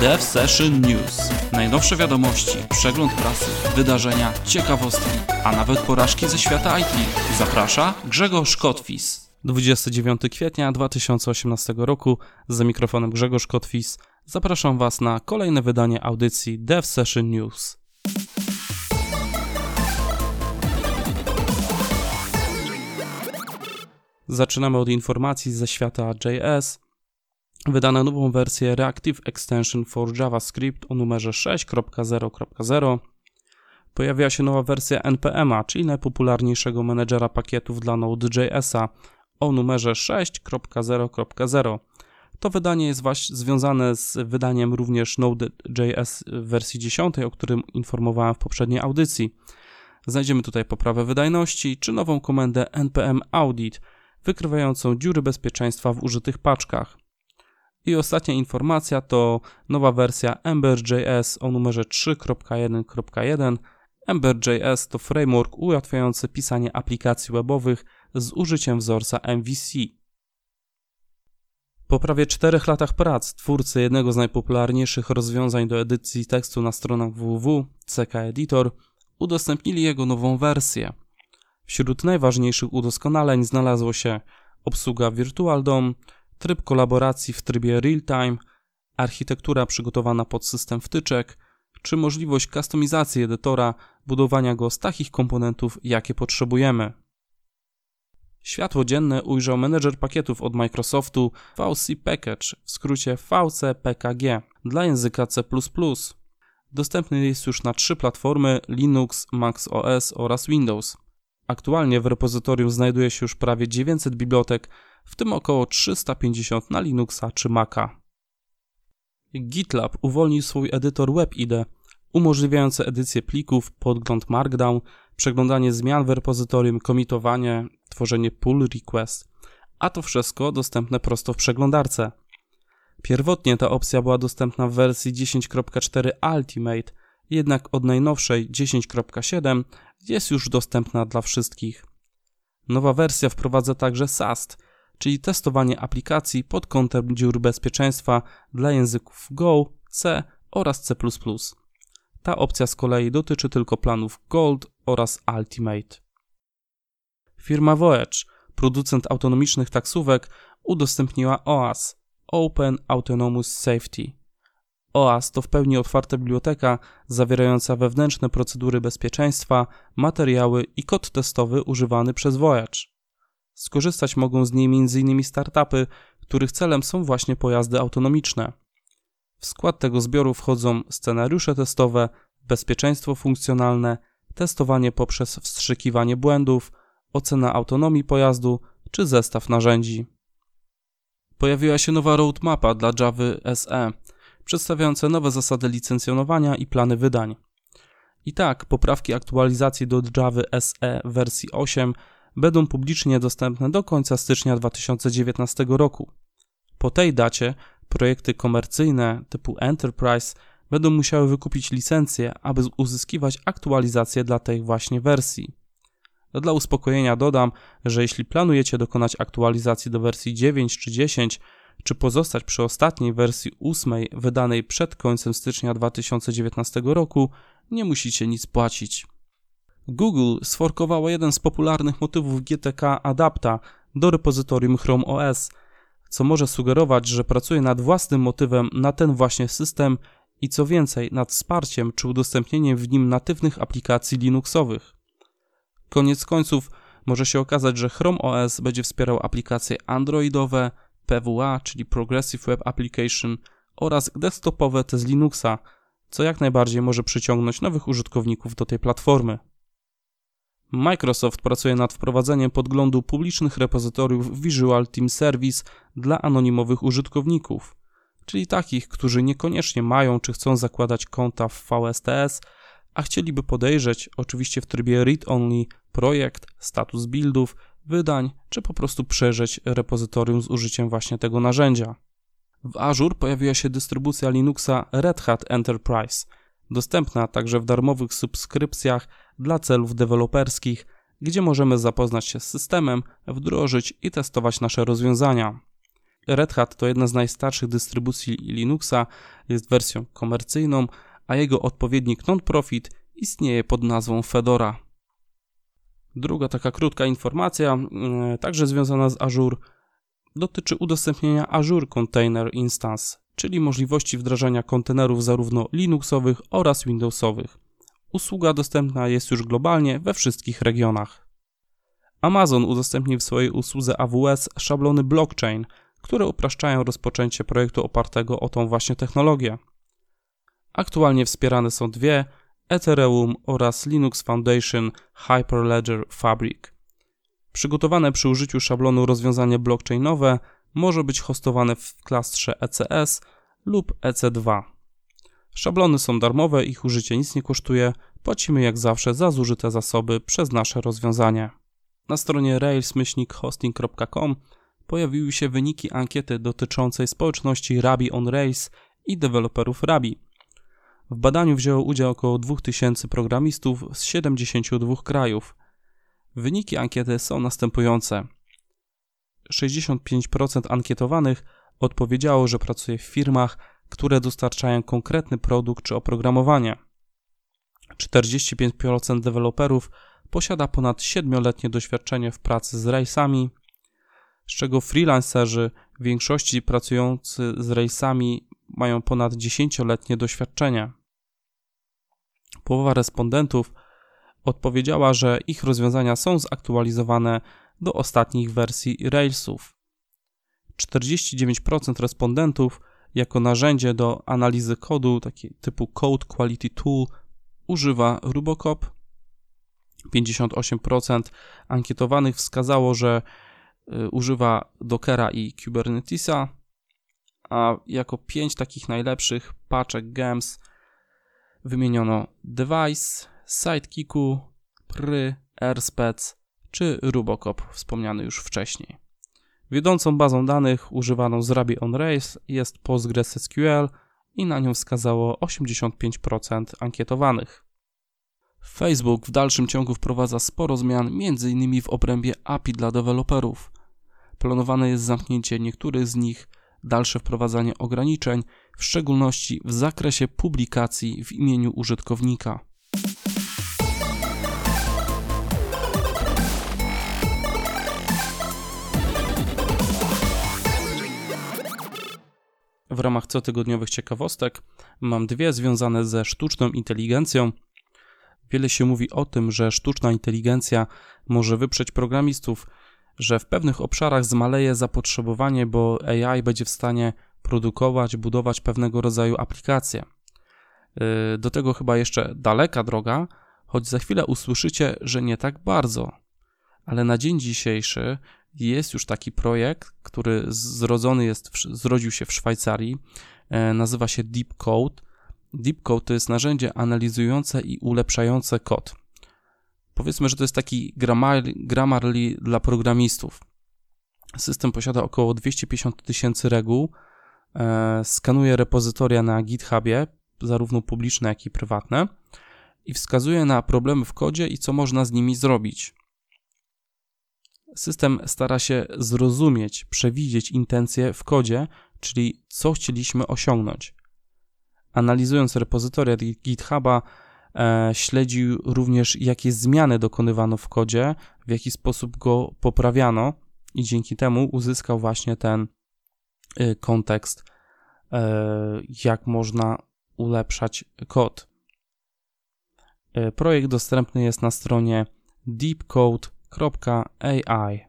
Dev Session News. Najnowsze wiadomości, przegląd prasy, wydarzenia, ciekawostki, a nawet porażki ze świata IT. Zaprasza Grzegorz Kotwis. 29 kwietnia 2018 roku za mikrofonem Grzegorz Kotwis. Zapraszam Was na kolejne wydanie audycji Dev Session News. Zaczynamy od informacji ze świata JS. Wydano nową wersję Reactive Extension for JavaScript o numerze 6.0.0. Pojawiła się nowa wersja NPM'a, czyli najpopularniejszego menedżera pakietów dla Node.js'a o numerze 6.0.0. To wydanie jest właśnie związane z wydaniem również Node.js wersji 10, o którym informowałem w poprzedniej audycji. Znajdziemy tutaj poprawę wydajności czy nową komendę npm audit, wykrywającą dziury bezpieczeństwa w użytych paczkach. I ostatnia informacja to nowa wersja Ember.js o numerze 3.1.1. Ember.js to framework ułatwiający pisanie aplikacji webowych z użyciem wzorca MVC. Po prawie czterech latach prac twórcy jednego z najpopularniejszych rozwiązań do edycji tekstu na stronach www, CK Editor, udostępnili jego nową wersję. Wśród najważniejszych udoskonaleń znalazło się obsługa Virtual DOM, tryb kolaboracji w trybie real-time, architektura przygotowana pod system wtyczek, czy możliwość kustomizacji edytora, budowania go z takich komponentów, jakie potrzebujemy. Światło dzienne ujrzał menedżer pakietów od Microsoftu VC Package, w skrócie VCPKG, dla języka C++. Dostępny jest już na trzy platformy Linux, Mac OS oraz Windows. Aktualnie w repozytorium znajduje się już prawie 900 bibliotek, w tym około 350 na Linuxa czy Maca. GitLab uwolnił swój edytor WebIDE, umożliwiający edycję plików, podgląd Markdown, przeglądanie zmian w repozytorium, komitowanie, tworzenie pull request, a to wszystko dostępne prosto w przeglądarce. Pierwotnie ta opcja była dostępna w wersji 10.4 Ultimate, jednak od najnowszej 10.7 jest już dostępna dla wszystkich. Nowa wersja wprowadza także SAST, czyli testowanie aplikacji pod kątem dziur bezpieczeństwa dla języków Go, C oraz C++. Ta opcja z kolei dotyczy tylko planów Gold oraz Ultimate. Firma Voyage, producent autonomicznych taksówek, udostępniła OAS Open Autonomous Safety. OAS to w pełni otwarta biblioteka zawierająca wewnętrzne procedury bezpieczeństwa, materiały i kod testowy używany przez Voyage. Skorzystać mogą z niej m.in. startupy, których celem są właśnie pojazdy autonomiczne. W skład tego zbioru wchodzą scenariusze testowe, bezpieczeństwo funkcjonalne, testowanie poprzez wstrzykiwanie błędów, ocena autonomii pojazdu czy zestaw narzędzi. Pojawiła się nowa roadmapa dla Java SE, przedstawiające nowe zasady licencjonowania i plany wydań. I tak, poprawki aktualizacji do Java SE wersji 8 będą publicznie dostępne do końca stycznia 2019 roku. Po tej dacie projekty komercyjne typu Enterprise będą musiały wykupić licencję, aby uzyskiwać aktualizację dla tej właśnie wersji. Dla uspokojenia dodam, że jeśli planujecie dokonać aktualizacji do wersji 9 czy 10, czy pozostać przy ostatniej wersji 8 wydanej przed końcem stycznia 2019 roku, nie musicie nic płacić. Google sforkowało jeden z popularnych motywów GTK Adapta do repozytorium Chrome OS, co może sugerować, że pracuje nad własnym motywem na ten właśnie system i co więcej, nad wsparciem czy udostępnieniem w nim natywnych aplikacji Linuxowych. Koniec końców może się okazać, że Chrome OS będzie wspierał aplikacje androidowe, PWA, czyli Progressive Web Application oraz desktopowe te z Linuxa, co jak najbardziej może przyciągnąć nowych użytkowników do tej platformy. Microsoft pracuje nad wprowadzeniem podglądu publicznych repozytoriów Visual Team Service dla anonimowych użytkowników, czyli takich, którzy niekoniecznie mają czy chcą zakładać konta w VSTS, a chcieliby podejrzeć, oczywiście w trybie read-only, projekt, status buildów, wydań, czy po prostu przejrzeć repozytorium z użyciem właśnie tego narzędzia. W Azure pojawiła się dystrybucja Linuxa Red Hat Enterprise, dostępna także w darmowych subskrypcjach dla celów deweloperskich, gdzie możemy zapoznać się z systemem, wdrożyć i testować nasze rozwiązania. Red Hat to jedna z najstarszych dystrybucji Linuxa, jest wersją komercyjną, a jego odpowiednik non-profit istnieje pod nazwą Fedora. Druga taka krótka informacja, mm, także związana z Azure, dotyczy udostępnienia Azure Container Instance, czyli możliwości wdrażania kontenerów zarówno Linuxowych oraz Windowsowych. Usługa dostępna jest już globalnie we wszystkich regionach. Amazon udostępnił w swojej usłudze AWS szablony blockchain, które upraszczają rozpoczęcie projektu opartego o tą właśnie technologię. Aktualnie wspierane są dwie Ethereum oraz Linux Foundation Hyperledger Fabric. Przygotowane przy użyciu szablonu rozwiązanie blockchainowe może być hostowane w klastrze ECS lub EC2. Szablony są darmowe, ich użycie nic nie kosztuje, płacimy jak zawsze za zużyte zasoby przez nasze rozwiązanie. Na stronie rails-hosting.com pojawiły się wyniki ankiety dotyczącej społeczności Ruby on Rails i deweloperów Ruby. W badaniu wzięło udział około 2000 programistów z 72 krajów. Wyniki ankiety są następujące. 65% ankietowanych odpowiedziało, że pracuje w firmach, które dostarczają konkretny produkt czy oprogramowanie. 45% deweloperów posiada ponad 7-letnie doświadczenie w pracy z Railsami, z czego freelancerzy w większości pracujący z Railsami mają ponad 10-letnie doświadczenie. Połowa respondentów odpowiedziała, że ich rozwiązania są zaktualizowane do ostatnich wersji Railsów. 49% respondentów jako narzędzie do analizy kodu, taki typu Code Quality Tool, używa Rubocop. 58% ankietowanych wskazało, że y, używa Dockera i Kubernetesa, a jako 5 takich najlepszych paczek GEMS wymieniono Device, Sidekicku, Pry, AirSpec czy Rubocop, wspomniany już wcześniej. Wiodącą bazą danych używaną z Ruby on Rails jest PostgreSQL i na nią wskazało 85% ankietowanych. Facebook w dalszym ciągu wprowadza sporo zmian, m.in. w obrębie API dla deweloperów. Planowane jest zamknięcie niektórych z nich, dalsze wprowadzanie ograniczeń, w szczególności w zakresie publikacji w imieniu użytkownika. W ramach cotygodniowych ciekawostek mam dwie związane ze sztuczną inteligencją. Wiele się mówi o tym, że sztuczna inteligencja może wyprzeć programistów, że w pewnych obszarach zmaleje zapotrzebowanie, bo AI będzie w stanie produkować, budować pewnego rodzaju aplikacje. Y, do tego chyba jeszcze daleka droga, choć za chwilę usłyszycie, że nie tak bardzo. Ale na dzień dzisiejszy jest już taki projekt, który zrodzony jest, zrodził się w Szwajcarii, e, nazywa się Deep Code. Deep Code to jest narzędzie analizujące i ulepszające kod. Powiedzmy, że to jest taki Grammarly dla programistów. System posiada około 250 tysięcy reguł, e, skanuje repozytoria na GitHubie, zarówno publiczne, jak i prywatne, i wskazuje na problemy w kodzie i co można z nimi zrobić. System stara się zrozumieć, przewidzieć intencje w kodzie, czyli co chcieliśmy osiągnąć. Analizując repozytoria GitHuba, e, śledził również, jakie zmiany dokonywano w kodzie, w jaki sposób go poprawiano, i dzięki temu uzyskał właśnie ten y, kontekst, e, jak można ulepszać kod. E, projekt dostępny jest na stronie deepcode.com AI.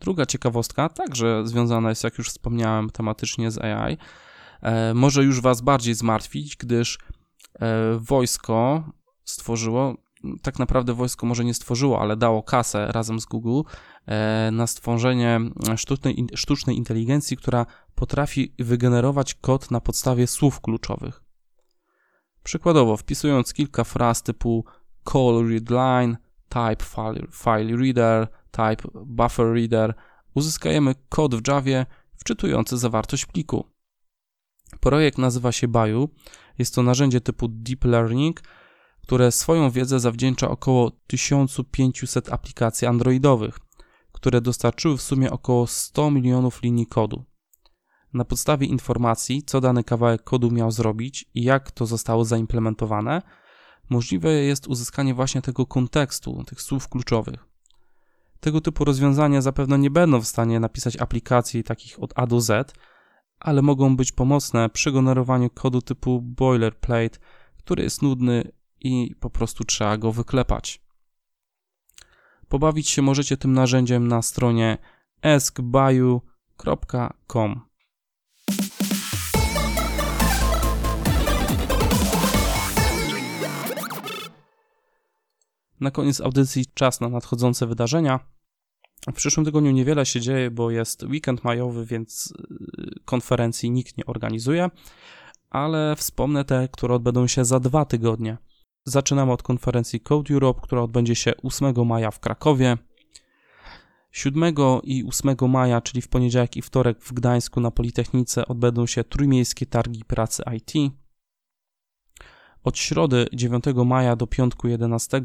Druga ciekawostka, także związana jest, jak już wspomniałem, tematycznie z AI, e, może już Was bardziej zmartwić, gdyż e, wojsko stworzyło, tak naprawdę wojsko może nie stworzyło, ale dało kasę razem z Google e, na stworzenie sztucznej, sztucznej inteligencji, która potrafi wygenerować kod na podstawie słów kluczowych. Przykładowo, wpisując kilka fraz typu call read line, type file, file reader, type buffer reader, uzyskajemy kod w Javie wczytujący zawartość pliku. Projekt nazywa się Bayou. Jest to narzędzie typu Deep Learning, które swoją wiedzę zawdzięcza około 1500 aplikacji androidowych. które dostarczyły w sumie około 100 milionów linii kodu. Na podstawie informacji, co dany kawałek kodu miał zrobić i jak to zostało zaimplementowane, możliwe jest uzyskanie właśnie tego kontekstu, tych słów kluczowych. Tego typu rozwiązania zapewne nie będą w stanie napisać aplikacji takich od A do Z, ale mogą być pomocne przy generowaniu kodu typu boilerplate, który jest nudny i po prostu trzeba go wyklepać. Pobawić się możecie tym narzędziem na stronie askbayou.com. Na koniec audycji czas na nadchodzące wydarzenia. W przyszłym tygodniu niewiele się dzieje, bo jest weekend majowy, więc y, konferencji nikt nie organizuje, ale wspomnę te, które odbędą się za dwa tygodnie. Zaczynamy od konferencji Code Europe, która odbędzie się 8 maja w Krakowie. 7 i 8 maja, czyli w poniedziałek i wtorek w Gdańsku na Politechnice odbędą się trójmiejskie targi pracy IT. Od środy 9 maja do piątku 11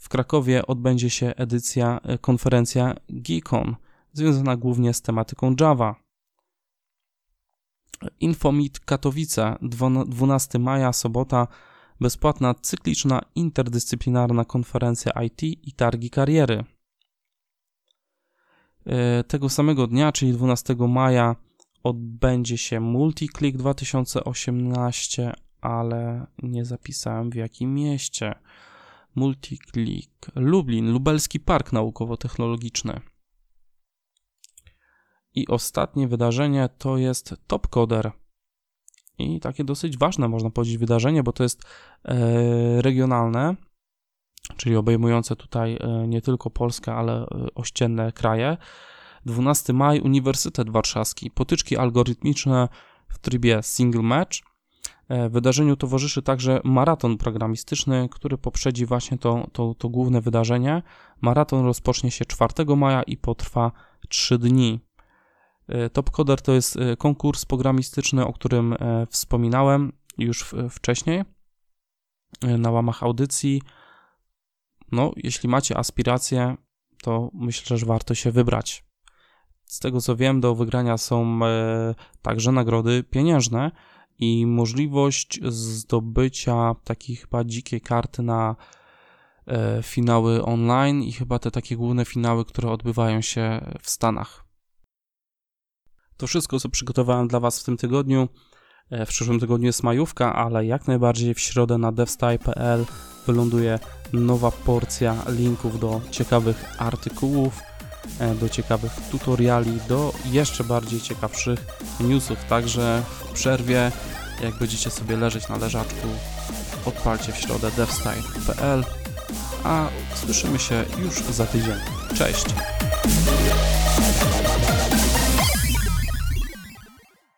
w Krakowie odbędzie się edycja, e, konferencja Geekon, związana głównie z tematyką Java. Infomit Katowice, 12 maja, sobota, bezpłatna, cykliczna, interdyscyplinarna konferencja IT i targi kariery. E, tego samego dnia, czyli 12 maja, odbędzie się Multiclick 2018, ale nie zapisałem w jakim mieście. Multiclick, Lublin, Lubelski Park Naukowo-Technologiczny. I ostatnie wydarzenie to jest Topcoder. I takie dosyć ważne, można powiedzieć, wydarzenie, bo to jest e, regionalne, czyli obejmujące tutaj e, nie tylko Polskę, ale e, ościenne kraje. 12 maj Uniwersytet Warszawski, potyczki algorytmiczne w trybie single match. E, wydarzeniu towarzyszy także maraton programistyczny, który poprzedzi właśnie to, to, to główne wydarzenie. Maraton rozpocznie się 4 maja i potrwa 3 dni. E, Topcoder to jest e, konkurs programistyczny, o którym wspominałem już wcześniej na łamach audycji. No, jeśli macie aspiracje, to myślę, że warto się wybrać. Z tego co wiem, do wygrania są także nagrody pieniężne i możliwość zdobycia takiej chyba dzikiej karty na e, finały online i chyba te takie główne finały, które odbywają się w Stanach. To wszystko, co przygotowałem dla Was w tym tygodniu. E, w przyszłym tygodniu jest majówka, ale jak najbardziej w środę na devstyle.pl wyląduje nowa porcja linków do ciekawych artykułów, do ciekawych tutoriali, do jeszcze bardziej ciekawszych newsów. Także w przerwie jak będziecie sobie leżeć na leżaczku, odpalcie w środę devstyle.pl, a słyszymy się już za tydzień. Cześć!